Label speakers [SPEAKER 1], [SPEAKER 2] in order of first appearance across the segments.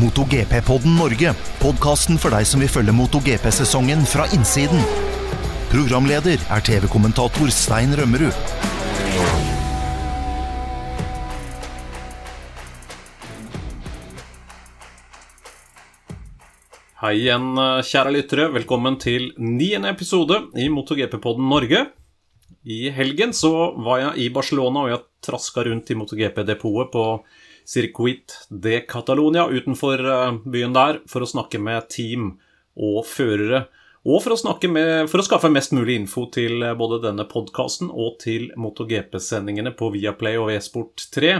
[SPEAKER 1] MotoGP-podden Norge. Podkasten for deg som vil følge MotoGP-sesongen fra innsiden. Programleder er TV-kommentator Stein Rømmerud.
[SPEAKER 2] Hei igjen, kjære lyttere. Velkommen til niende episode i MotoGP-podden Norge. I helgen så var jeg i Barcelona, og jeg traska rundt i MotoGP-depotet på Circuit de Catalonia utenfor eh, byen der for å snakke med team og førere. Og for å, med, for å skaffe mest mulig info til eh, både denne podkasten og til MotoGP-sendingene på Viaplay og V-Sport 3.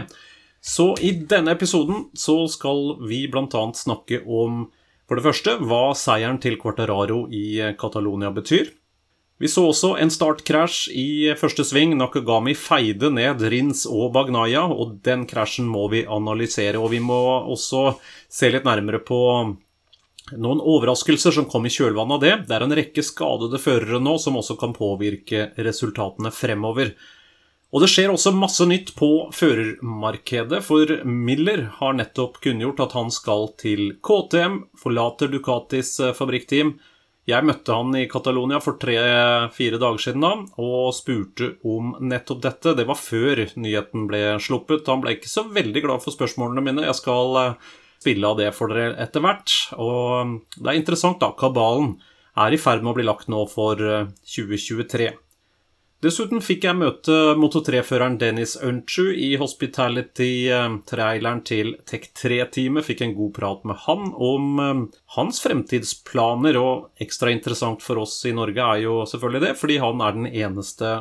[SPEAKER 2] Så i denne episoden så skal vi bl.a. snakke om for det første hva seieren til Quartararo i Catalonia betyr. Vi så også en startkrasj i første sving. Nakagami feide ned Rins og Bagnaya, og den krasjen må vi analysere. Og vi må også se litt nærmere på noen overraskelser som kom i kjølvannet av det. Det er en rekke skadede førere nå som også kan påvirke resultatene fremover. Og det skjer også masse nytt på førermarkedet, for Miller har nettopp kunngjort at han skal til KTM, forlater Ducatis eh, fabrikkteam. Jeg møtte han i Catalonia for tre-fire dager siden da, og spurte om nettopp dette. Det var før nyheten ble sluppet. Han ble ikke så veldig glad for spørsmålene mine. Jeg skal eh, spille av det for dere etter hvert. Og eh, det er interessant, da. Kabalen er i ferd med å bli lagt nå for 2023. Dessuten fikk jeg møte Moto3-føreren Dennis Unchu i Hospitality-traileren til Tech3-teamet. Fikk en god prat med han om eh, hans fremtidsplaner, og ekstra interessant for oss i Norge er jo selvfølgelig det, fordi han er den eneste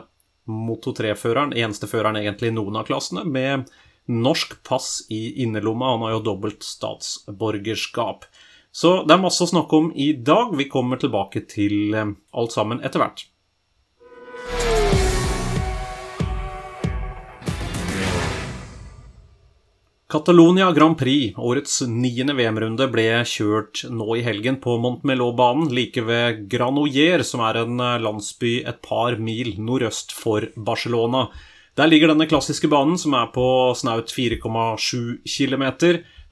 [SPEAKER 2] Moto3-føreren, eneste føreren egentlig i noen av klassene, med norsk pass i innerlomma. Han har jo dobbelt statsborgerskap. Så det er masse å snakke om i dag. Vi kommer tilbake til eh, alt sammen etter hvert. Catalonia Grand Prix, årets niende VM-runde, ble kjørt nå i helgen på Montmelot-banen, like ved Granoyer, som er en eh, landsby et par mil nordøst for Barcelona. Der ligger denne klassiske banen, som er på snaut 4,7 km.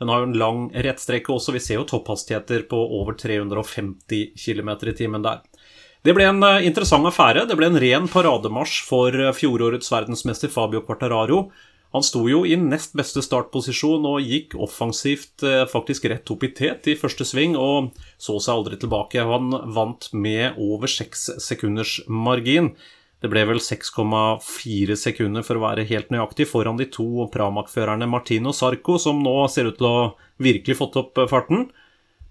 [SPEAKER 2] Den har jo en lang rettstrekke også, vi ser jo topphastigheter på over 350 km i timen der. Det ble en eh, interessant affære. Det ble en ren parademarsj for eh, fjorårets verdensmester Fabio Quartararo. Han sto jo i nest beste startposisjon og gikk offensivt eh, faktisk rett opp i tet i første sving og så seg aldri tilbake. Han vant med over seks sekunders margin. Det ble vel 6,4 sekunder for å være helt nøyaktig foran de to Pramac-førerne Martino Sarco, som nå ser ut til å virkelig fått opp farten.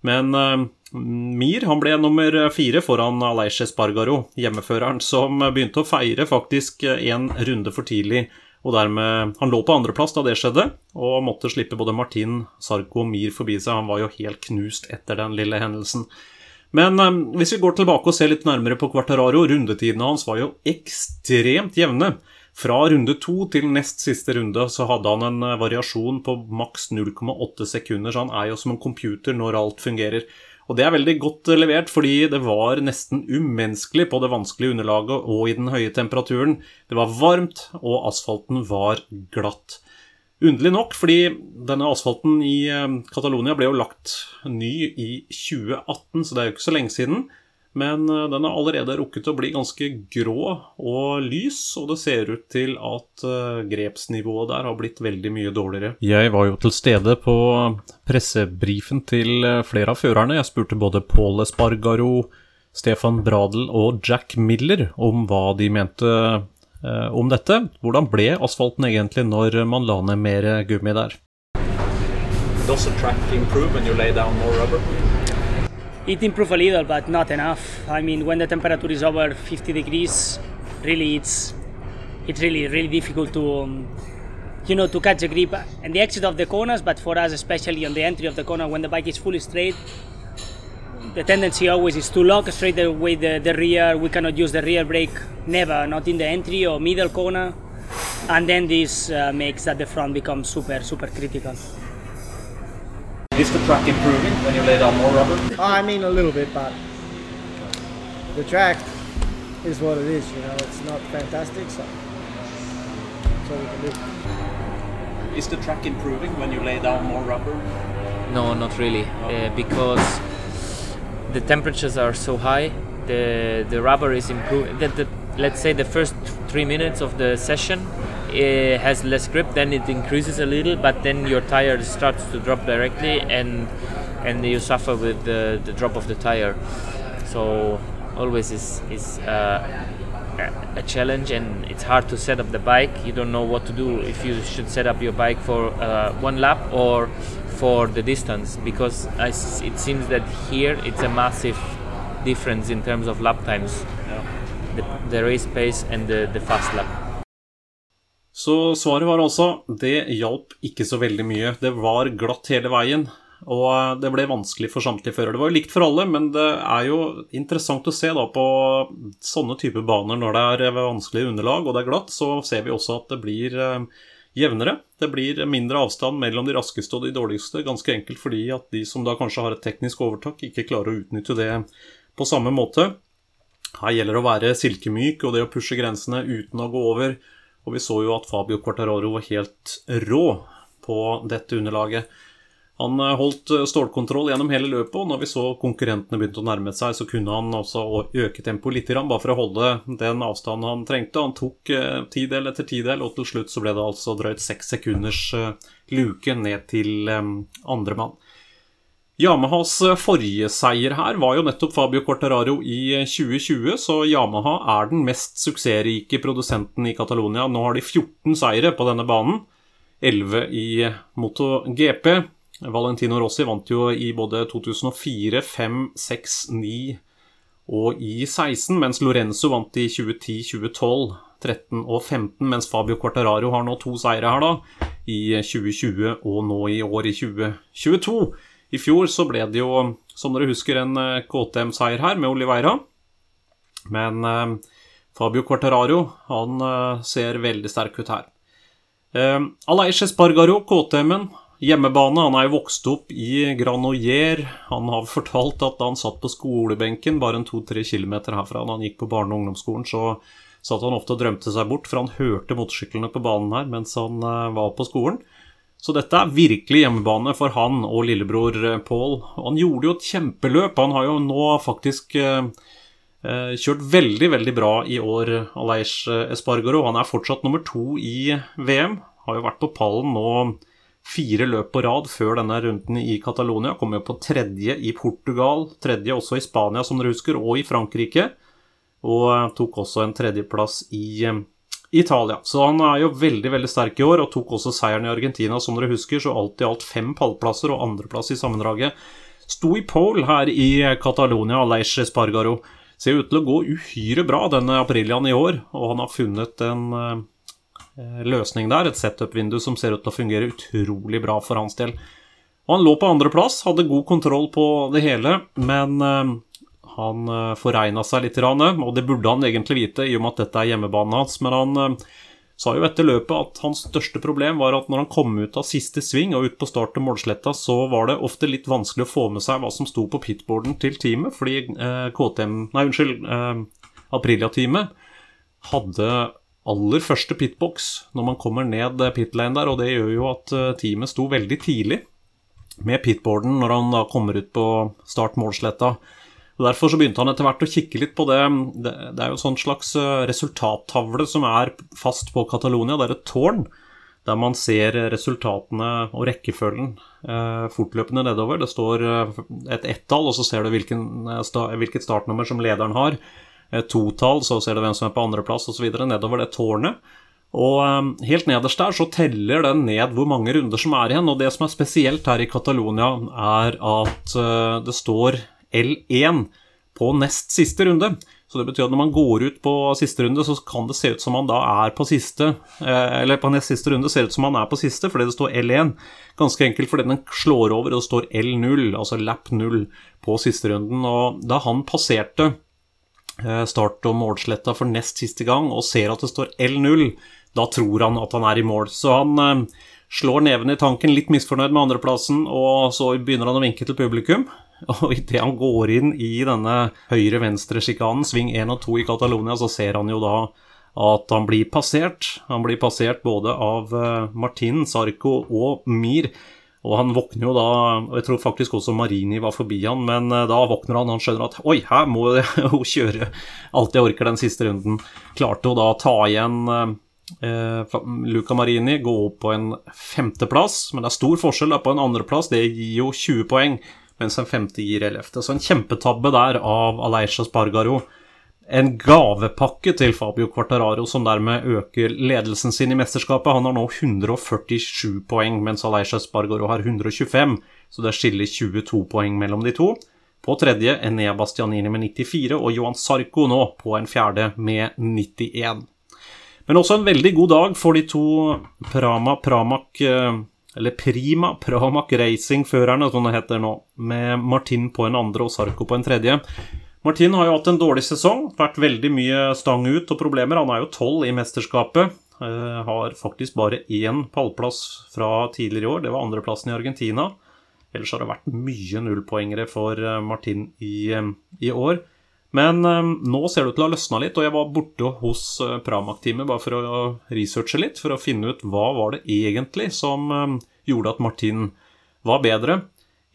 [SPEAKER 2] Men uh, Mir han ble nummer fire foran Aleish Spargaro, hjemmeføreren, som begynte å feire faktisk en runde for tidlig og dermed Han lå på andreplass da det skjedde, og måtte slippe både Martin, Sarko og Mir forbi seg. Han var jo helt knust etter den lille hendelsen. Men um, hvis vi går tilbake og ser litt nærmere på Quartararo, rundetidene hans var jo ekstremt jevne. Fra runde to til nest siste runde så hadde han en eh, variasjon på maks 0,8 sekunder, så han er jo som en computer når alt fungerer. Og det er veldig godt levert, fordi det var nesten umenneskelig på det vanskelige underlaget og i den høye temperaturen. Det var varmt, og asfalten var glatt. Underlig nok, fordi denne asfalten i eh, Catalonia ble jo lagt ny i 2018, så det er jo ikke så lenge siden. Men eh, den har allerede rukket å bli ganske grå og lys, og det ser ut til at eh, grepsnivået der har blitt veldig mye dårligere. Jeg var jo til stede på pressebrifen til eh, flere av førerne. Jeg spurte både Paul Espargaro, Stefan Bradel og Jack Miller om hva de mente om dette. Hvordan ble asfalten egentlig når man la ned mer gummi der?
[SPEAKER 3] Does the track improve when you lay down more rubber?
[SPEAKER 4] It improved a little, but not enough. I mean, when the temperature is over 50 degrees, really it's it's really really difficult to um, you know to catch a grip and the exit of the corners. But for us, especially on the entry of the corner, when the bike is fully straight, the tendency always is to lock straight away the, the rear. We cannot use the rear brake, never, not in the entry or middle corner. And then this uh, makes that the front becomes super super critical.
[SPEAKER 3] Is the track improving when you lay down more rubber?
[SPEAKER 5] I mean, a little bit, but the track is what it is. You know, it's not fantastic, so that's all we can do.
[SPEAKER 3] Is the track improving when you lay down more rubber?
[SPEAKER 6] No, not really, uh, because the temperatures are so high. The the rubber is improving. The, the, let's say the first three minutes of the session uh, has less grip. Then it increases a little, but then your tire starts to drop directly, and and you suffer with the, the drop of the tire. So always is is uh, a challenge, and it's hard to set up the bike. You don't know what to do if you should set up your bike for uh, one lap or for the distance because it seems that here it's a massive difference in terms of lap times, the, the race pace and the, the fast lap.
[SPEAKER 2] Så svaret var altså det hjalp ikke så veldig mye. Det var glatt hele veien. Og det ble vanskelig for samtlige førere. Det var jo likt for alle, men det er jo interessant å se da på sånne typer baner når det er vanskelig underlag og det er glatt, så ser vi også at det blir eh, jevnere. Det blir mindre avstand mellom de raskeste og de dårligste, ganske enkelt fordi at de som da kanskje har et teknisk overtak, ikke klarer å utnytte det på samme måte. Her gjelder det å være silkemyk og det å pushe grensene uten å gå over. Og vi så jo at Fabio Quartararo var helt rå på dette underlaget. Han eh, holdt eh, stålkontroll gjennom hele løpet, og når vi så konkurrentene begynte å nærme seg, så kunne han også øke tempoet litt, bare for å holde den avstanden han trengte. Han tok eh, tidel etter tidel, og til slutt så ble det altså drøyt seks sekunders luke ned til andremann. Yamahas forrige seier her var jo nettopp Fabio Cortararo i 2020, så Yamaha er den mest suksessrike produsenten i Catalonia. Nå har de 14 seire på denne banen, 11 i MotoGP. Valentino Rossi vant jo i både 2004, 5, 6, 9 og i 16, mens Lorenzo vant i 2010, 2012, 13 og 15. Mens Fabio Quartararo har nå to seire her, da, i 2020 og nå i år i 2022. I fjor så ble det jo, som dere husker, en eh, KTM-seier her med Oliveira. Men eh, Fabio Quartararo han eh, ser veldig sterk ut her. Eh, Aleix Espargaro, KTM-en, Hjemmebane. Han er jo vokst opp i Granoyer. Han har fortalt at da han satt på skolebenken bare en to-tre kilometer herfra da han gikk på barne- og ungdomsskolen, så satt han ofte og drømte seg bort, for han hørte motorsyklene på banen her mens han uh, var på skolen. Så dette er virkelig hjemmebane for han og lillebror Pål. Paul. Han gjorde jo et kjempeløp. Han har jo nå faktisk uh, kjørt veldig, veldig bra i år, Aleix Espargaro. Han er fortsatt nummer to i VM. Har jo vært på pallen nå fire løp på rad før denne runden i Catalonia. Kom jo på tredje i Portugal, tredje også i Spania, som dere husker, og i Frankrike. Og eh, tok også en tredjeplass i eh, Italia. Så han er jo veldig veldig sterk i år, og tok også seieren i Argentina, som dere husker. Så alt i alt fem pallplasser og andreplass i sammendraget. Sto i pole her i Catalonia, Aleix Spargaro. Ser ut til å gå uhyre bra denne aprilian i år, og han har funnet en eh, Eh, løsning der. Et setup-vindu som ser ut til å fungere utrolig bra for hans del. Og han lå på andreplass, hadde god kontroll på det hele, men uh, han uh, foregna seg litt, og det burde han egentlig vite i og med at dette er hjemmebanen hans. Men han uh, sa jo etter løpet at hans største problem var at når han kom ut av siste sving og ut på start til målsletta, så var det ofte litt vanskelig å få med seg hva som sto på pitboarden til teamet, fordi KTM Nei, unnskyld, Aprilia-teamet hadde aller første pitbox når man kommer ned pitlane der, og det gjør jo at eh, teamet sto veldig tidlig med pitboarden når han da kommer ut på start-målsletta. Og Derfor så begynte han etter hvert å kikke litt på det. Det, er jo en sånn slags eh, resultattavle som er fast på Catalonia. Det er et tårn der man ser resultatene og rekkefølgen eh, fortløpende nedover. Det står eh, et ett-tall, og så ser du hvilket startnummer som lederen har Et totall, så ser du hvem som er på andreplass osv. nedover det tårnet. Og helt nederst der så teller den ned hvor mange runder som er igjen. Og det som er spesielt her i Catalonia, er at det står L1 på nest siste runde. Så det betyr at når man går ut på siste runde, så kan det se ut som man da er på siste eh, Eller på nest siste runde ser det ut som man er på siste fordi det står L1. Ganske enkelt fordi den slår over, og står L0, altså lap 0, på siste runden. Og da han passerte Eh, start- og målsletta for nest siste gang og ser at det står L0, da tror han at han er i mål. Så han eh, slår neven i tanken, litt misfornøyd med andreplassen, og så begynner han å vinke til publikum. Og idet han går inn i denne høyre-venstre-sjikanen, sving 1 og 2 i Catalonia, så ser han jo da at han blir passert. Han blir passert både av eh, Martin, Sarko og Mir. Og han våkner jo da og Jeg tror faktisk også Marini var forbi han, men eh, da våkner han. Han skjønner at oi, her må hun kjøre alt jeg orker den siste runden. Klarte hun da å ta igjen eh, Luca Marini, gå opp på en femteplass. Men det er stor forskjell på en andreplass. Det gir jo 20 poeng, mens en femte gir ellevte. Så en kjempetabbe der av Aleisha Spargaro en gavepakke til Fabio Quartararo, som dermed øker ledelsen sin i mesterskapet. Han har nå 147 poeng, mens Aleisha Spargaro har 125, så det skiller 22 poeng mellom de to. På tredje Enea Bastianini med 94, og Johan Sarko nå på en fjerde med 91. Men også en veldig god dag for de to Prama Pramac eh, eller Prima Pramac Racing-førerne, som det heter nå, med Martin på en andre og Sarko på en tredje. Martin har jo hatt en dårlig sesong. Vært veldig mye stang ut og problemer. Han er jo tolv i mesterskapet. Uh, har faktisk bare én pallplass fra tidligere i år. Det var andreplassen i Argentina. Ellers har det vært mye nullpoengere for uh, Martin i, um, i, år. Men um, nå ser det ut til å ha løsna litt, og jeg var borte hos uh, Pramac-teamet bare for å researche litt, for å finne ut hva var det egentlig som um, gjorde at Martin var bedre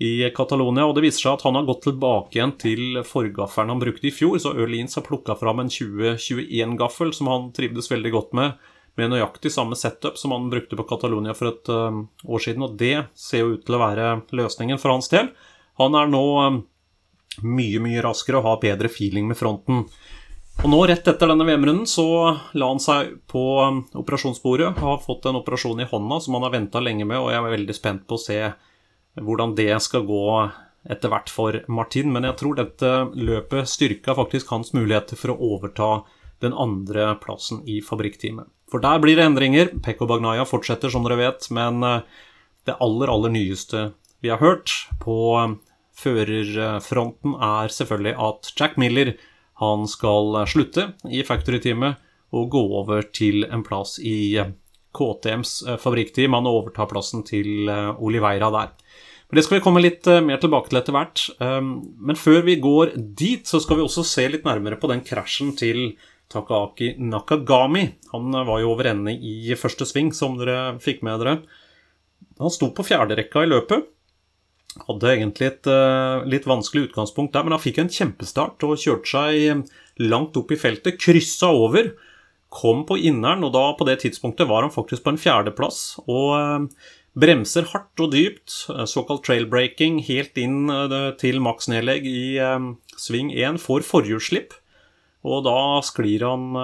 [SPEAKER 2] i Catalonia. Og det viser seg at han har gått tilbake igjen til forgaffelen han brukte i fjor. Så Ørlins har plukka fram en 2021-gaffel som han trivdes veldig godt med. Med nøyaktig samme setup som han brukte på Catalonia for et uh, år siden. Og det ser jo ut til å være løsningen for hans del. Han er nå mye, mye raskere og har bedre feeling med fronten. Og nå, rett etter denne VM-runden, så la han seg på um, operasjonsbordet. Har fått en operasjon i hånda som han har venta lenge med, og jeg er veldig spent på å se hvordan det skal gå etter hvert for Martin. Men jeg tror dette løpet styrka faktisk hans muligheter for å overta den andre plassen i fabrikkteamet. For der blir det endringer. Pekko Bagnaya fortsetter, som dere vet, men eh, det aller, aller nyeste vi har hørt på eh, førerfronten, er selvfølgelig at Jack Miller han skal slutte i factory-teamet og gå over til en plass i KTMs eh, fabrikkteam. Han overtar plassen til Oliveira der. Men Det skal vi komme litt eh, mer tilbake til etter hvert. Um, men før vi går dit, så skal vi også se litt nærmere på den krasjen til Takaaki Nakagami. Han eh, var jo over ende i første sving, som dere fikk med dere. Han sto på fjerderekka i løpet. Hadde egentlig et uh, litt vanskelig utgangspunkt der, men han fikk en kjempestart og kjørte seg langt opp i feltet. Kryssa over. Kom på inneren, og da på det tidspunktet var han faktisk på en fjerdeplass. Og uh, Bremser hardt og dypt, eh, såkalt trailbreaking, helt inn eh, til maksnedlegg i eh, sving 1. Får forhjulsslipp, og da sklir han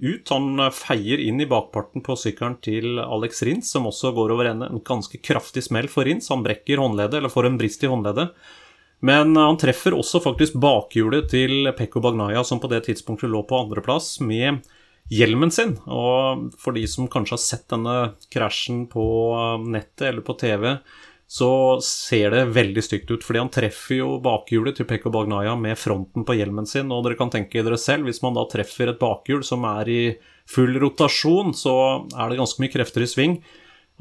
[SPEAKER 2] ut. Han feier inn i bakparten på sykkelen til Alex Rins, som også går over ende. En ganske kraftig smell for Rins. Han brekker håndleddet, eller får en brist i håndleddet. Men han treffer også faktisk bakhjulet til Pekko Bagnaya, som på det tidspunktet lå på andreplass, med hjelmen sin. Og for de som kanskje har sett denne krasjen på nettet eller på TV, så ser det veldig stygt ut. Fordi han treffer jo bakhjulet til Pekko Bagnaya med fronten på hjelmen sin. Og dere kan tenke dere selv, hvis man da treffer et bakhjul som er i full rotasjon, så er det ganske mye krefter i sving.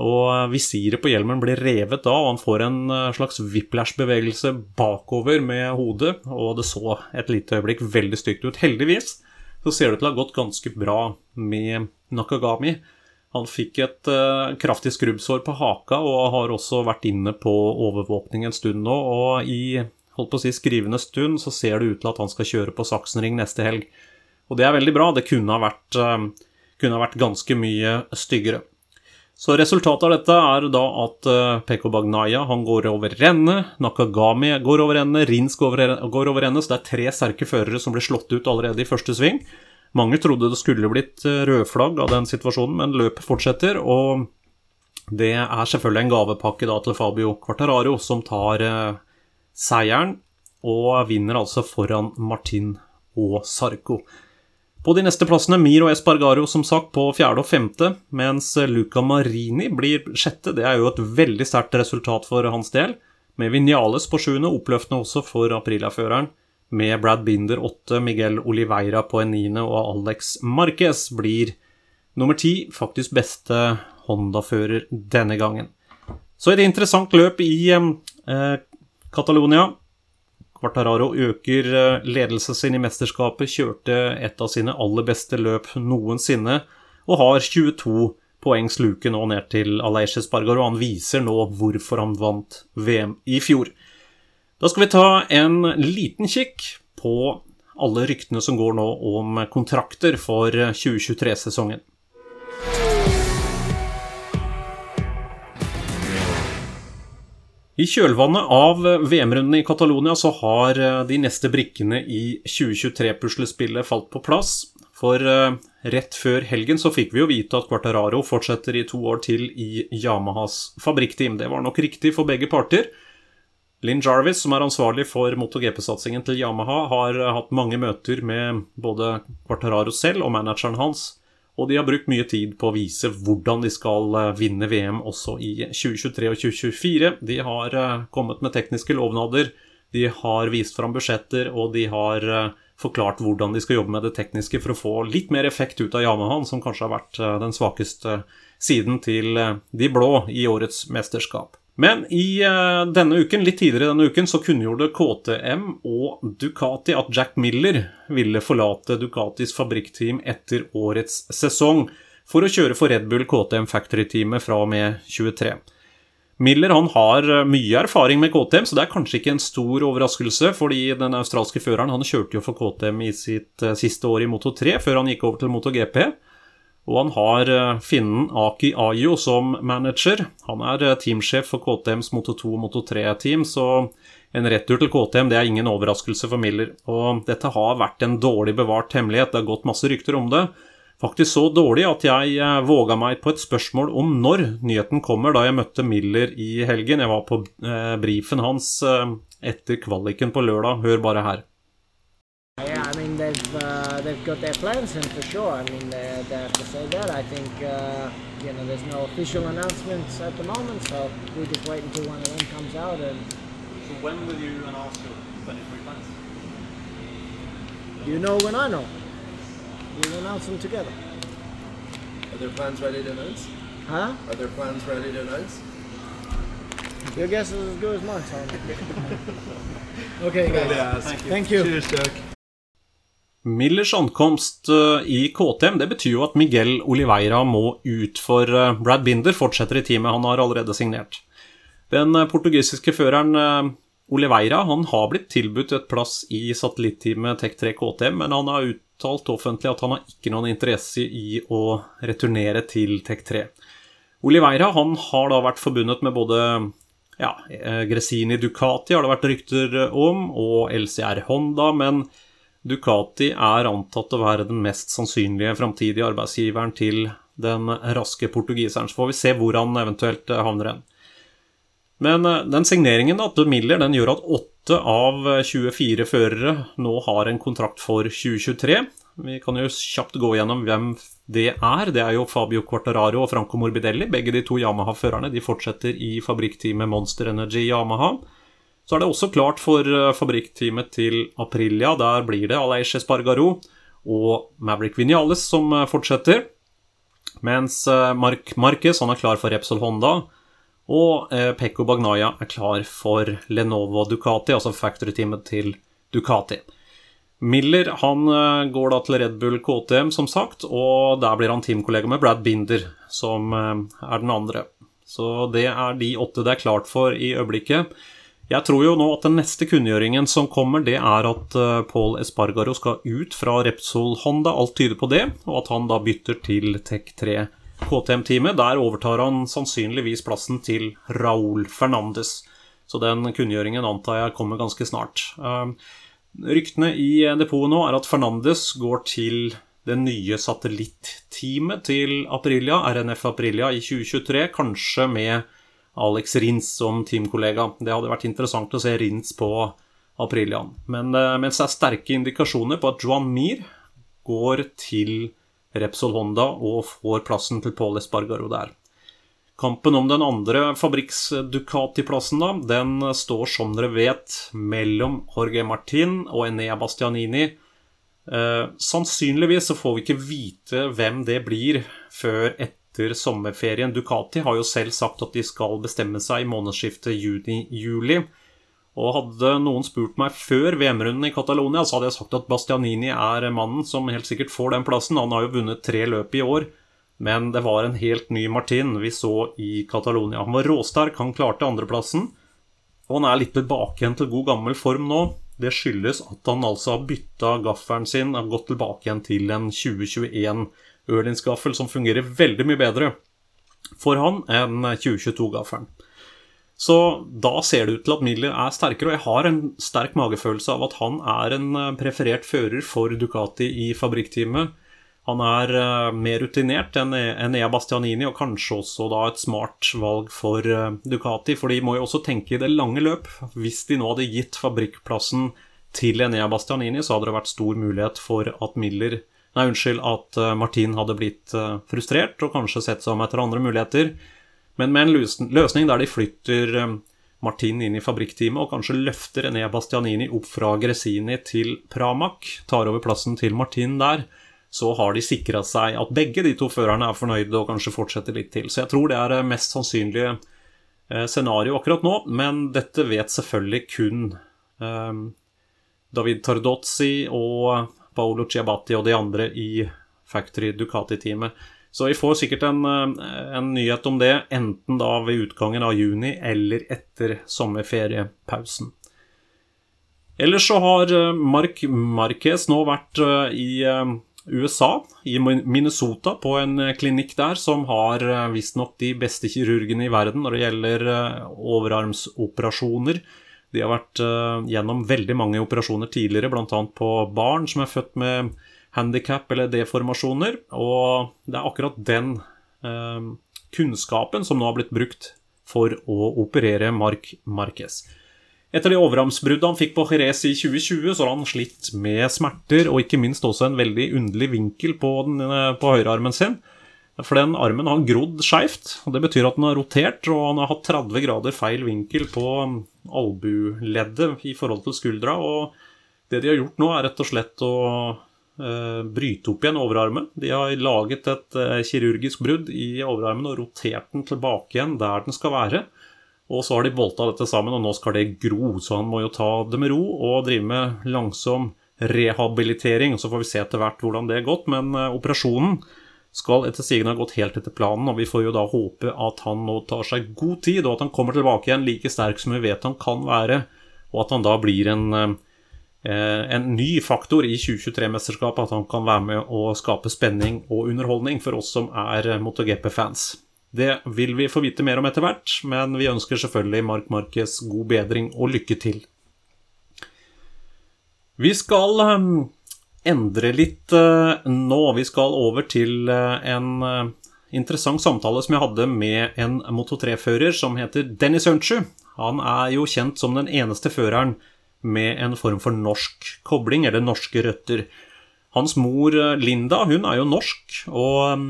[SPEAKER 2] Og visiret på hjelmen blir revet da, og han får en slags whiplash-bevegelse bakover med hodet. Og det så et lite øyeblikk veldig stygt ut. Heldigvis så ser det til å ha gått ganske bra med Nakagami. Han fikk et uh, kraftig skrubbsår på haka og har også vært inne på overvåkning en stund nå. Og i holdt på å si, skrivende stund så ser det ut til at han skal kjøre på Saksenring neste helg. Og det er veldig bra. Det kunne ha vært, uh, kunne ha vært ganske mye styggere. Så resultatet av dette er da at uh, Peko Bagnaya han går over ende, Nakagami går over ende, Rins går over, går over ende, så det er tre sterke førere som blir slått ut allerede i første sving. Mange trodde det skulle blitt uh, rødflagg av den situasjonen, men løpet fortsetter, og det er selvfølgelig en gavepakke da til Fabio Quartararo, som tar eh, seieren og vinner altså foran Martin og Sarco. På de neste plassene Miro Espargaro som sagt på fjerde og femte, mens Luca Marini blir sjette. Det er jo et veldig sterkt resultat for hans del. Med Vinales på sjuende, oppløftende også for Aprilia-føreren. Med Brad Binder åtte, Miguel Oliveira på en niende og Alex Marquez blir nummer ti. Faktisk beste Honda-fører denne gangen. Så et interessant løp i eh, Catalonia. Quartararo øker eh, ledelsen sin i mesterskapet, kjørte et av sine aller beste løp noensinne og har 22 poengs luke nå ned til Aleix Spargaro. Han viser nå hvorfor han vant VM i fjor. Da skal vi ta en liten kikk på alle ryktene som går nå om kontrakter for 2023-sesongen. I kjølvannet av VM-runden i Catalonia så har eh, de neste brikkene i 2023-puslespillet falt på plass. For eh, rett før helgen så fikk vi jo vite at Quartararo fortsetter i to år til i Yamahas fabrikkteam. Det var nok riktig for begge parter. Linn Jarvis, som er ansvarlig for MotoGP-satsingen til Yamaha, har eh, hatt mange møter med både Quartararo selv og manageren hans og de har brukt mye tid på å vise hvordan de skal eh, vinne VM også i 2023 og 2024. De har eh, kommet med tekniske lovnader, de har vist fram budsjetter, og de har forklart hvordan de skal jobbe med det tekniske for å få litt mer effekt ut av Yamahaen, som kanskje har vært den svakeste siden til de blå i årets mesterskap. Men i uh, denne uken, litt tidligere denne uken så kunngjorde KTM og Ducati at Jack Miller ville forlate Ducatis fabrikkteam etter årets sesong for å kjøre for Red Bull KTM Factory-teamet fra og med 23. Miller han har eh, mye erfaring med KTM, så det er kanskje ikke en stor overraskelse. fordi den australske føreren han kjørte jo for KTM i sitt uh, siste år i Moto 3, før han gikk over til Moto GP. Og han har eh, finnen Aki Ayo som manager. Han er eh, teamsjef for KTMs Moto2 og Moto3-team, så en retur til KTM det er ingen overraskelse for Miller. Og dette har vært en dårlig bevart hemmelighet, det har gått masse rykter om det. Faktisk så dårlig at jeg eh, våga meg på et spørsmål om når nyheten kommer, da jeg møtte Miller i helgen. Jeg var på brifen hans etter kvaliken på lørdag. Hør bare her.
[SPEAKER 5] They've got their plans in for sure. I mean they, they have to say that. I think uh, you know there's no official announcements at the moment, so we just wait until one of them comes out. And
[SPEAKER 3] So when will you announce your 23 plans?
[SPEAKER 5] you know when I know, we'll announce them together.
[SPEAKER 7] Are there plans ready to announce?
[SPEAKER 5] Huh?
[SPEAKER 7] Are there plans ready to announce?
[SPEAKER 5] Your guess is as good as mine, Tom. okay, guys. Thank you.
[SPEAKER 7] Cheers, Jack.
[SPEAKER 2] Millers ankomst eh, i KTM det betyr jo at Miguel Oliveira må ut, for eh, Brad Binder fortsetter i teamet. Han har allerede signert. Den eh, portugisiske føreren Oliveira han har blitt tilbudt et plass i satellitteamet Tech3 KTM, men han har uttalt offentlig at han har ikke noen interesse i å returnere til Tech3. Oliveira han har da vært forbundet med både ja, Gresini Ducati har det vært rykter om, og LCR Honda, men Ducati er antatt å være den mest sannsynlige framtidige arbeidsgiveren til den raske portugiseren. Så får vi se hvor han eventuelt eh, havner hen. Men eh, den signeringen da, til Miller den gjør at åtte av 24 førere nå har en kontrakt for 2023. Vi kan jo kjapt gå gjennom hvem det er. Det er jo Fabio Quartararo og Franco Morbidelli. Begge de to Yamaha-førerne de fortsetter i fabrikkteamet Monster Energy Yamaha. Så er det også klart for eh, fabrikkteamet til Aprilia. Der blir det Aleix Espargaro og Maverick Vinales som eh, fortsetter. Mens eh, Mark Marquez han er klar for Repsol Honda. Og Pekko Bagnaya er klar for Lenovo Ducati, altså factory-teamet til Ducati. Miller han går da til Red Bull KTM, som sagt, og der blir han teamkollega med Brad Binder, som er den andre. Så det er de åtte det er klart for i øyeblikket. Jeg tror jo nå at den neste kunngjøringen som kommer, det er at uh, Paul Espargaro skal ut fra Repsol Honda. Alt tyder på det, og at han da bytter til Tech3 KTM-teamet. Der overtar han sannsynligvis plassen til Raúl Fernandes. Så den kunngjøringen antar jeg kommer ganske snart. Uh, ryktene i depotet nå er at Fernandes går til det nye satellitteamet til Aprilia, RNF Aprilia, i 2023. Kanskje med Alex Rins som teamkollega. Det hadde vært interessant å se Rins på Aprilian. Men eh, mens det er sterke indikasjoner på at Joan Mir går til Repsol Honda og får plassen til Paul Espargaro der. Kampen om den andre fabrikks-Ducati-plassen da, den står som dere vet mellom Jorge Martin og Enea Bastianini. Eh, sannsynligvis så får vi ikke vite hvem det blir før etter etter sommerferien. Ducati har jo selv sagt at de skal bestemme seg i månedsskiftet juni-juli. Og hadde noen spurt meg før VM-runden i Catalonia, så hadde jeg sagt at Bastianini er mannen som helt sikkert får den plassen. Han har jo vunnet tre løp i år. Men det var en helt ny Martin vi så i Catalonia. Han var råsterk, han klarte andreplassen. Og han er litt tilbake igjen til god gammel form nå. Det skyldes at han altså har bytta gaffelen sin og gått tilbake igjen til en 2021 Ørlinsgaffel som fungerer veldig mye bedre for han enn 2022-gaffelen. Så da ser det ut til at Miller er sterkere, og jeg har en sterk magefølelse av at han er en eh, preferert fører for Ducati i fabrikkteamet. Han er uh, mer rutinert enn Ea Bastianini, og kanskje også da et smart valg for uh, Ducati. For de må jo også tenke i det lange løp. Hvis de nå hadde gitt fabrikkplassen til Enea Bastianini, så hadde det vært stor mulighet for at Miller Nei, unnskyld, at uh, Martin hadde blitt frustrert og kanskje sett seg om etter andre muligheter. Men med en løsning der de flytter Martin inn i fabrikkteamet og kanskje løfter René Bastianini opp fra Gresini til Pramac, tar over plassen til Martin der, så har de sikra seg at begge de to førerne er fornøyde og kanskje fortsetter litt til. Så jeg tror det er det mest sannsynlige eh, scenario akkurat nå, men dette vet selvfølgelig kun eh, David Tardozzi og Paolo Ciabatti og de andre i Factory Ducati-teamet. Så vi får sikkert en, eh, en, nyhet om det, enten da ved utgangen av juni eller etter sommerferiepausen. Ellers så har eh, Mark Marquez nå vært i USA, i Minnesota, på en eh, klinikk der som har eh, visstnok de beste kirurgene i verden når det gjelder eh, overarmsoperasjoner. De har vært gjennom veldig mange operasjoner tidligere, bl.a. på barn som er født med handikap eller deformasjoner. Og det er akkurat den kunnskapen som nå har blitt brukt for å operere Mark Marquez. Etter det overarmsbruddet han fikk på Jerez i 2020, så har han slitt med smerter, og ikke minst også en veldig underlig vinkel på, den, eh, på høyrearmen sin. For den armen har grodd skeivt. Det betyr at den har rotert, og han har hatt 30 grader feil vinkel på albueleddet i forhold til skuldra. Og det de har gjort nå, er rett og slett å uh, bryte opp igjen overarmen. De har laget et uh, kirurgisk brudd i overarmen og rotert den tilbake igjen der den skal være. Og så har de bolta dette sammen, og nå skal det gro. Så han må jo ta det med ro og drive med langsom rehabilitering. Så får vi se etter hvert hvordan det er gått. Men uh, operasjonen skal etter sigende ha gått helt etter planen, og vi får jo da håpe at han nå tar seg god tid, og at han kommer tilbake igjen like sterk som vi vet han kan være, og at han da blir en, uh, en ny faktor i 2023-mesterskapet. At han kan være med å skape spenning og underholdning for oss som er MotoGP-fans. Det vil vi få vite mer om etter hvert, men vi ønsker selvfølgelig Mark Marquez god bedring og lykke til. Vi skal ehm, endre litt eh, nå. Vi skal over til eh, en eh, interessant samtale som jeg hadde med en Moto3-fører som heter Dennis Hunchu. Han er jo kjent som den eneste føreren med en form for norsk kobling, eller norske røtter. Hans mor Linda hun er jo norsk, og ehm,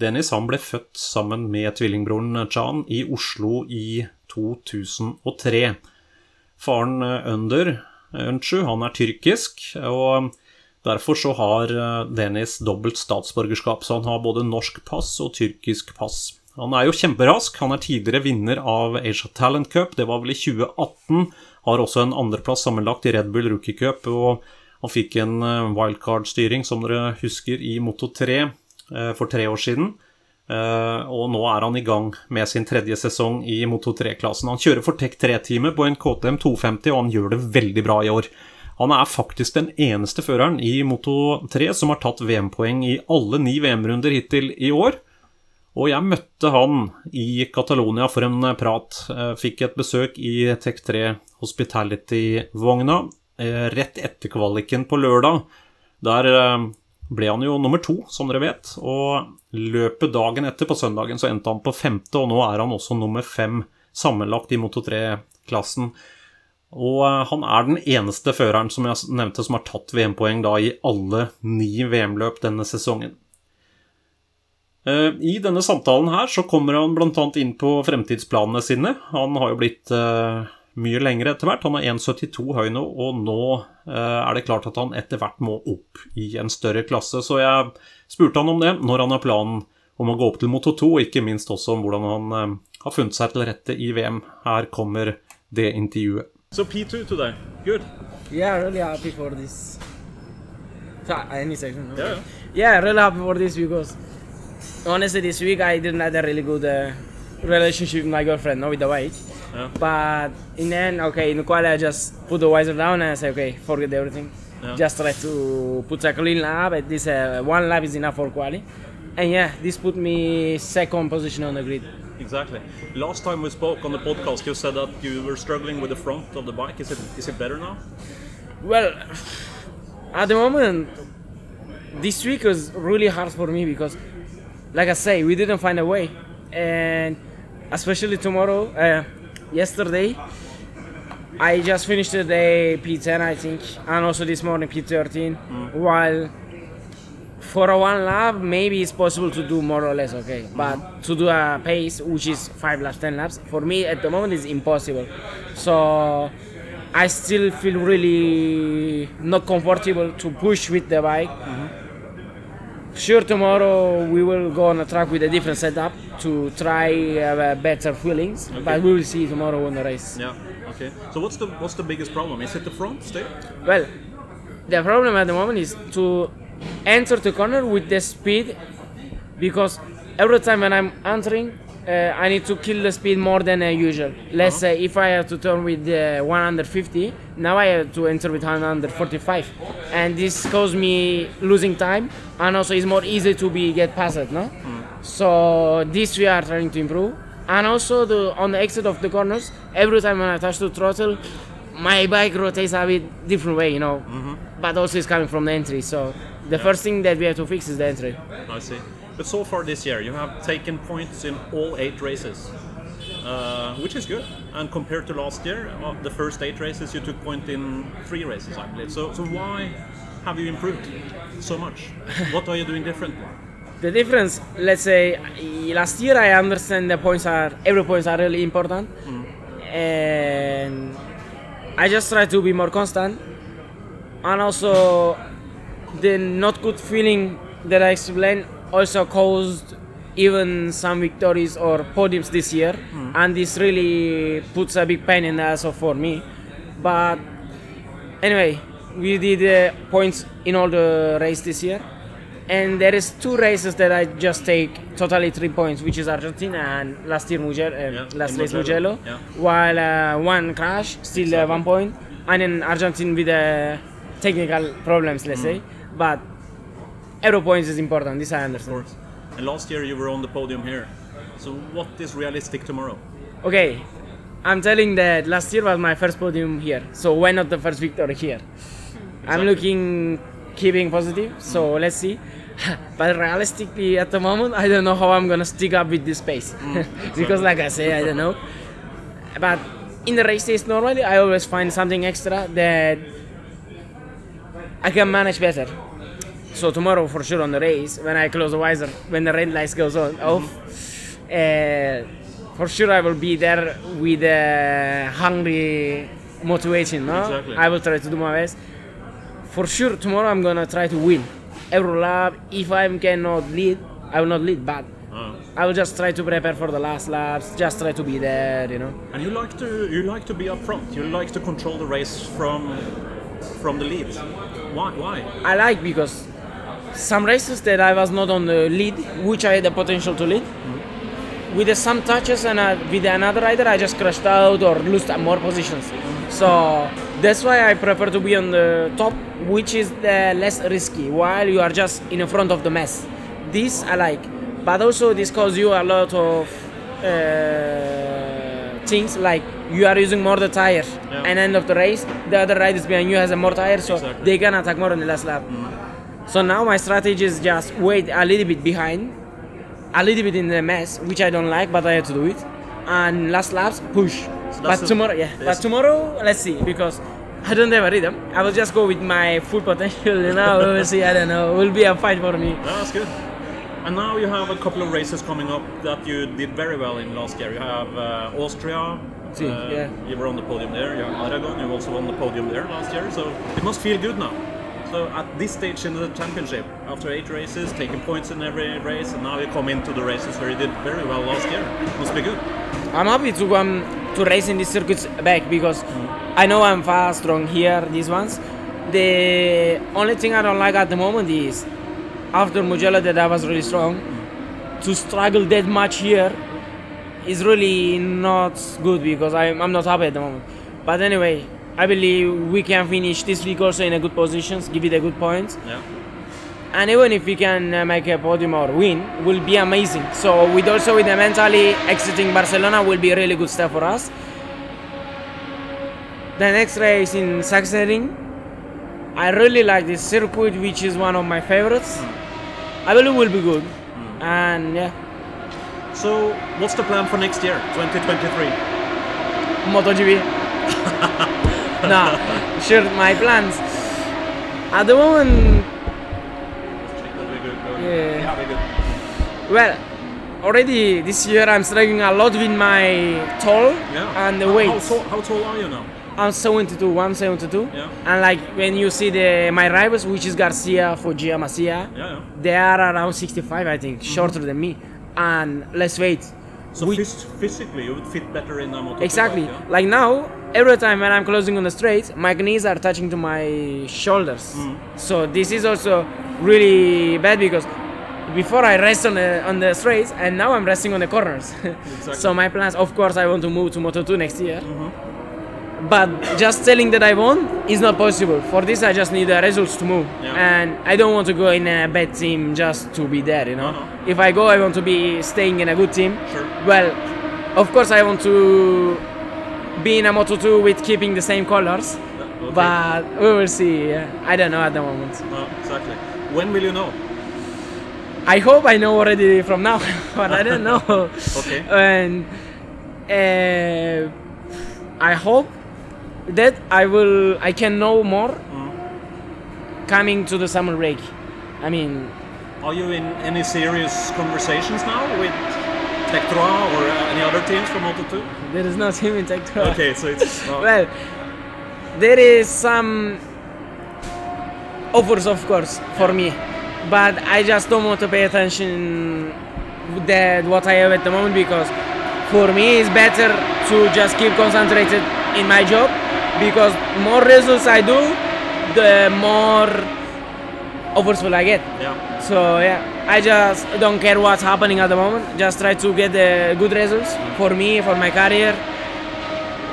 [SPEAKER 2] Dennis han ble født sammen med tvillingbroren Chan i Oslo i 2003. Faren Under Unchu han er tyrkisk, og derfor så har Dennis dobbelt statsborgerskap. Så han har både norsk pass og tyrkisk pass. Han er jo kjemperask. Han er tidligere vinner av Asia Talent Cup, det var vel i 2018. Har også en andreplass sammenlagt i Red Bull Rookie Cup. og han fikk en wildcard-styring, som dere husker, i Moto 3 Eh, for tre år siden. Og nå er han i gang med sin tredje sesong i Moto 3-klassen. Han kjører for Tech 3-teamet på en KTM 250, og han gjør det veldig bra i år. Han er faktisk den eneste føreren i Moto 3 som har tatt VM-poeng i alle ni VM-runder hittil i år. Og jeg møtte han i Catalonia for en prat. Uh, fikk et besøk i Tech 3 Hospitality-vogna uh, rett etter kvaliken på lørdag. Der ble han jo nummer to, som dere vet. Og løpet dagen etter, på søndagen, så endte han på femte, og nå er han også nummer fem sammenlagt i Moto 3-klassen. Og eh, han er den eneste føreren som jeg nevnte som har tatt VM-poeng da i alle ni VM-løp denne sesongen. Eh, I denne samtalen her så kommer han bl.a. inn på fremtidsplanene sine. Han har jo blitt eh, mye lengre etter hvert. Han er 1,72 høy nå, og nå er det klart at han etter hvert må opp i en større klasse. Så jeg spurte han om det, når han har planen om å gå opp til Moto 2, og ikke minst også om hvordan han har funnet seg til rette i VM. Her kommer det intervjuet.
[SPEAKER 3] So P2 today, good.
[SPEAKER 5] Yeah, really happy for this. Any section?
[SPEAKER 3] Yeah.
[SPEAKER 5] Yeah, really happy for this because honestly, this week I didn't have a really good uh, relationship with my girlfriend, not with the bike.
[SPEAKER 3] Yeah.
[SPEAKER 5] But in the end, okay, in the quali I just put the visor down and I say, okay, forget everything.
[SPEAKER 3] Yeah.
[SPEAKER 5] Just try to put a clean lap. At least uh, one lap is enough for quali. And yeah, this put me second position on the grid.
[SPEAKER 3] Exactly. Last time we spoke on the podcast, you said that you were struggling with the front of the bike. Is it is it better now?
[SPEAKER 5] Well, at the moment, this week was really hard for me because, like I say, we didn't find a way, and especially tomorrow, uh, yesterday, I just finished the day P10, I think, and also this morning P13. While for a one lap, maybe it's possible to do more or less okay, but to do a pace which is five laps, ten laps, for me at the moment is impossible. So I still feel really not comfortable to push with the bike. Sure, tomorrow we will go on a track with a different setup to try uh, better feelings, but we will see tomorrow on the race.
[SPEAKER 3] Yeah. Okay. So what's the what's the biggest problem? Is it the front still?
[SPEAKER 5] Well, the problem at the moment is to enter the corner with the speed because every time when I'm entering, uh, I need to kill the speed more than uh, usual. Let's say if I have to turn with uh, 150, now I have to enter with 145, and this causes me losing time, and also it's more easy to be get past it, no? So this we are trying to improve, and also the on the exit of the corners, every time when I touch the throttle, my bike rotates a bit different way, you know. But also it's coming from the entry, so the first thing that we have to fix is the entry.
[SPEAKER 3] I see. But so far this year, you have taken points in all eight races, uh, which is good. And compared to last year, uh, the first eight races, you took point in three races, I believe. So, so why have you improved so much? what are you doing differently?
[SPEAKER 5] The difference, let's say, last year I understand the points are every points are really important, and I just try to be more constant, and also the not good feeling that I explained also caused even some victories or podiums this year, and this really puts a big pain in the ass for me. But anyway, we did uh, points in all the race this year, and there is two races that I just take totally three points, which is Argentina and last year Mugello, uh,
[SPEAKER 3] Yeah,
[SPEAKER 5] last
[SPEAKER 3] in
[SPEAKER 5] race
[SPEAKER 3] Mugello, yeah.
[SPEAKER 5] while uh, one crash, still uh, one point, and then Argentina with uh, technical problems, let's say, but every point is important. This I
[SPEAKER 3] Of
[SPEAKER 5] understand.
[SPEAKER 3] course. And last year you were on the podium here. So what is realistic tomorrow?
[SPEAKER 5] Okay, I'm telling that last year was my first podium here, so why not the first victory here? I'm looking keeping positive, so mm. let's see. but realistically, at the moment, I don't know how I'm gonna stick up with this pace mm. because, like I say, I don't know. But in the race days, normally I always find something extra that I can manage better. So tomorrow, for sure, on the race, when I close the visor, when the red lights goes on off, uh, for sure I will be there with a hungry motivation. No,
[SPEAKER 3] Exactly.
[SPEAKER 5] I will try to do my best. For sure, tomorrow I'm gonna try to win every lap. If I cannot lead, I will not lead, but
[SPEAKER 3] Uh,
[SPEAKER 5] I will just try to prepare for the last laps. Just try to be there, you know.
[SPEAKER 3] and you like to you like to be up front. You like to control the race from from the lead. Why? Why?
[SPEAKER 5] I like because some races that I was not on the lead, which I had the potential to lead. With the some touches and uh, with another rider, I just crashed out or lost more positions. So that's why I prefer to be on the top, which is the less risky, while you are just in front of the mess. This I like, but also this causes you a lot of uh, things like you are using more the tire,
[SPEAKER 3] Yeah.
[SPEAKER 5] and end of the race, the other riders behind you has a more tire, so
[SPEAKER 3] Exactly.
[SPEAKER 5] they can attack more on the last lap. So now my strategy is just wait a little bit behind, a little bit in the mess, which I don't like, but I have to do it. And last laps push.
[SPEAKER 3] that's
[SPEAKER 5] but tomorrow, yeah.
[SPEAKER 3] yes.
[SPEAKER 5] But tomorrow, let's see, because I don't have a rhythm. I will just go with my full potential. You know, we will see. I don't know. It will be a fight for me.
[SPEAKER 3] That's good. And now you have a couple of races coming up that you did very well in last year. You have uh, Austria.
[SPEAKER 5] Si,
[SPEAKER 3] uh,
[SPEAKER 5] yeah.
[SPEAKER 3] You were on the podium there. You have Aragon. You also won the podium there last year. So it must feel good now. So at this stage in the championship, after eight races, taking points in every race, and now you come into the races where you did very well last year. Must be good.
[SPEAKER 5] I'm happy to come to race in these circuits back because I know I'm fast, strong here, these ones. The only thing I don't like at the moment is after Mugello that I was really strong, to struggle that much here is really not good because I'm, I'm not happy at the moment. But anyway, I believe we can finish this week also in a good positions, give it a good point.
[SPEAKER 2] Yeah.
[SPEAKER 5] And even if we can uh, make a podium or win, will be amazing. So with also with the mentally exiting Barcelona will be a really good step for us. The next race in Sachsenring, I really like this circuit, which is one of my favorites. I believe will be good. And yeah,
[SPEAKER 2] So, what's the plan for next year, 2023?
[SPEAKER 5] MotoGP. nah, sure, my plans. At the moment, yeah. Well, already this year I'm struggling a lot with my tall
[SPEAKER 2] Yeah.
[SPEAKER 5] and the weight.
[SPEAKER 2] How, tall, how tall are you now?
[SPEAKER 5] I'm 72, 172.
[SPEAKER 2] Yeah.
[SPEAKER 5] And like when you see the my rivals, which is Garcia, Foggia, Masia,
[SPEAKER 2] Yeah, yeah.
[SPEAKER 5] they are around 65, I think, shorter than me, and less weight.
[SPEAKER 2] So
[SPEAKER 5] We-
[SPEAKER 2] phys- physically, you would fit better in a motor.
[SPEAKER 5] Exactly.
[SPEAKER 2] Yeah?
[SPEAKER 5] Like now, every time when I'm closing on the straight, my knees are touching to my shoulders.
[SPEAKER 2] Mm.
[SPEAKER 5] So this is also really bad because before I rest on the on the straights, and now I'm resting on the corners. so my plans, of course, I want to move to Moto 2 next year.
[SPEAKER 2] Mm-hmm.
[SPEAKER 5] But just telling that I won is not possible. For this, I just need the results to move,
[SPEAKER 2] Yeah.
[SPEAKER 5] and I don't want to go in a bad team just to be there. You know,
[SPEAKER 2] No, no.
[SPEAKER 5] if I go, I want to be staying in a good team.
[SPEAKER 2] Sure.
[SPEAKER 5] Well, of course, I want to be in a Moto 2 with keeping the same colors,
[SPEAKER 2] Okay.
[SPEAKER 5] but we will see. I don't know at the moment.
[SPEAKER 2] No, exactly. When will you know?
[SPEAKER 5] I hope I know already from now, but I don't know.
[SPEAKER 2] Okay.
[SPEAKER 5] And uh, I hope that I will. I can know more coming to the summer break. I mean,
[SPEAKER 2] Are you in any serious conversations now with Tectra or uh, any other teams from Moto 2?
[SPEAKER 5] there is no team in Tech
[SPEAKER 2] Okay, so it's no.
[SPEAKER 5] well, there is some offers, of course, for me, but I just don't want to pay attention that what I have at the moment because for me it's better to just keep concentrated in my job because more results I do, the more offers will I get.
[SPEAKER 2] yeah.
[SPEAKER 5] So yeah, I just don't care what's happening at the moment. Just try to get the good results for me, for my career,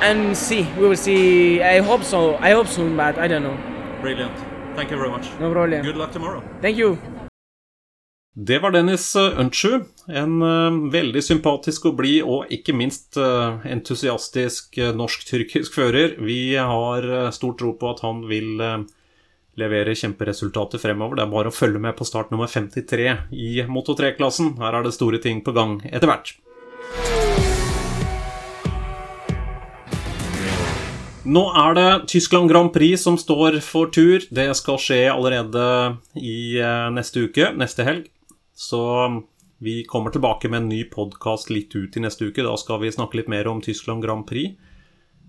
[SPEAKER 5] and see. We will see. I hope so. I hope soon, but I don't know.
[SPEAKER 2] Brilliant. Thank you very much.
[SPEAKER 5] No problem.
[SPEAKER 2] Good luck tomorrow.
[SPEAKER 5] Thank you.
[SPEAKER 2] Det var Dennis eh, Unchu. En eh, veldig sympatisk og blid, og ikke minst eh, entusiastisk norsk-tyrkisk fører. Vi har stor tro på at han vil levere kjemperesultater fremover. Det er bare å følge med på start nummer 53 i Moto 3-klassen. Her er det store ting på gang etter hvert. Nå er det Tyskland Grand Prix som står for tur. Det skal skje allerede i neste uke, neste helg. Så vi kommer tilbake med en ny podkast litt ut i neste uke. Da skal vi snakke litt mer om Tyskland Grand Prix.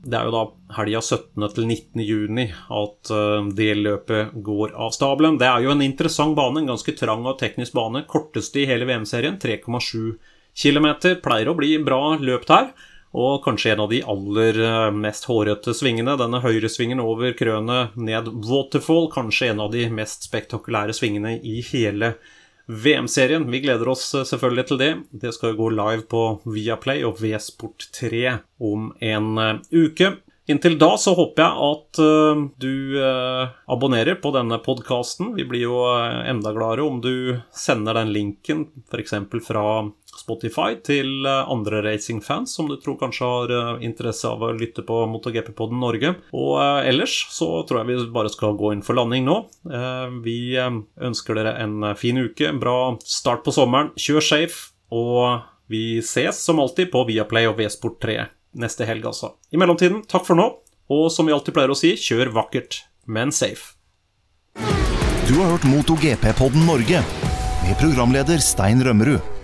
[SPEAKER 2] Det er jo da helga 17. til 19. juni at eh, det løpet går av stabelen. Det er jo en interessant bane, en ganske trang og teknisk bane. Korteste i hele VM-serien, 3,7 km. Pleier å bli bra løp her. Og kanskje en av de aller eh, mest hårete svingene. Denne høyresvingen over krønet ned Waterfall. Kanskje en av de mest spektakulære svingene i hele VM-serien. Vi gleder oss eh, selvfølgelig til det. Det skal gå live på Viaplay og V-Sport 3 om en eh, uke. Inntil da så håper jeg at eh, du eh, abonnerer på denne podkasten. Vi blir jo eh, enda gladere om du sender den linken f.eks. fra Spotify til andre racingfans som du tror kanskje har interesse av å lytte på MotoGP-podden Norge. Og ellers så tror jeg vi bare skal gå inn for landing nå. Vi ønsker dere en fin uke, en bra start på sommeren. Kjør safe, og vi ses som alltid på Viaplay og V-Sport 3 neste helg, altså. I mellomtiden, takk for nå, og som vi alltid pleier å si, kjør vakkert, men safe.
[SPEAKER 1] Du har hørt MotoGP-podden Norge med programleder Stein Rømmerud.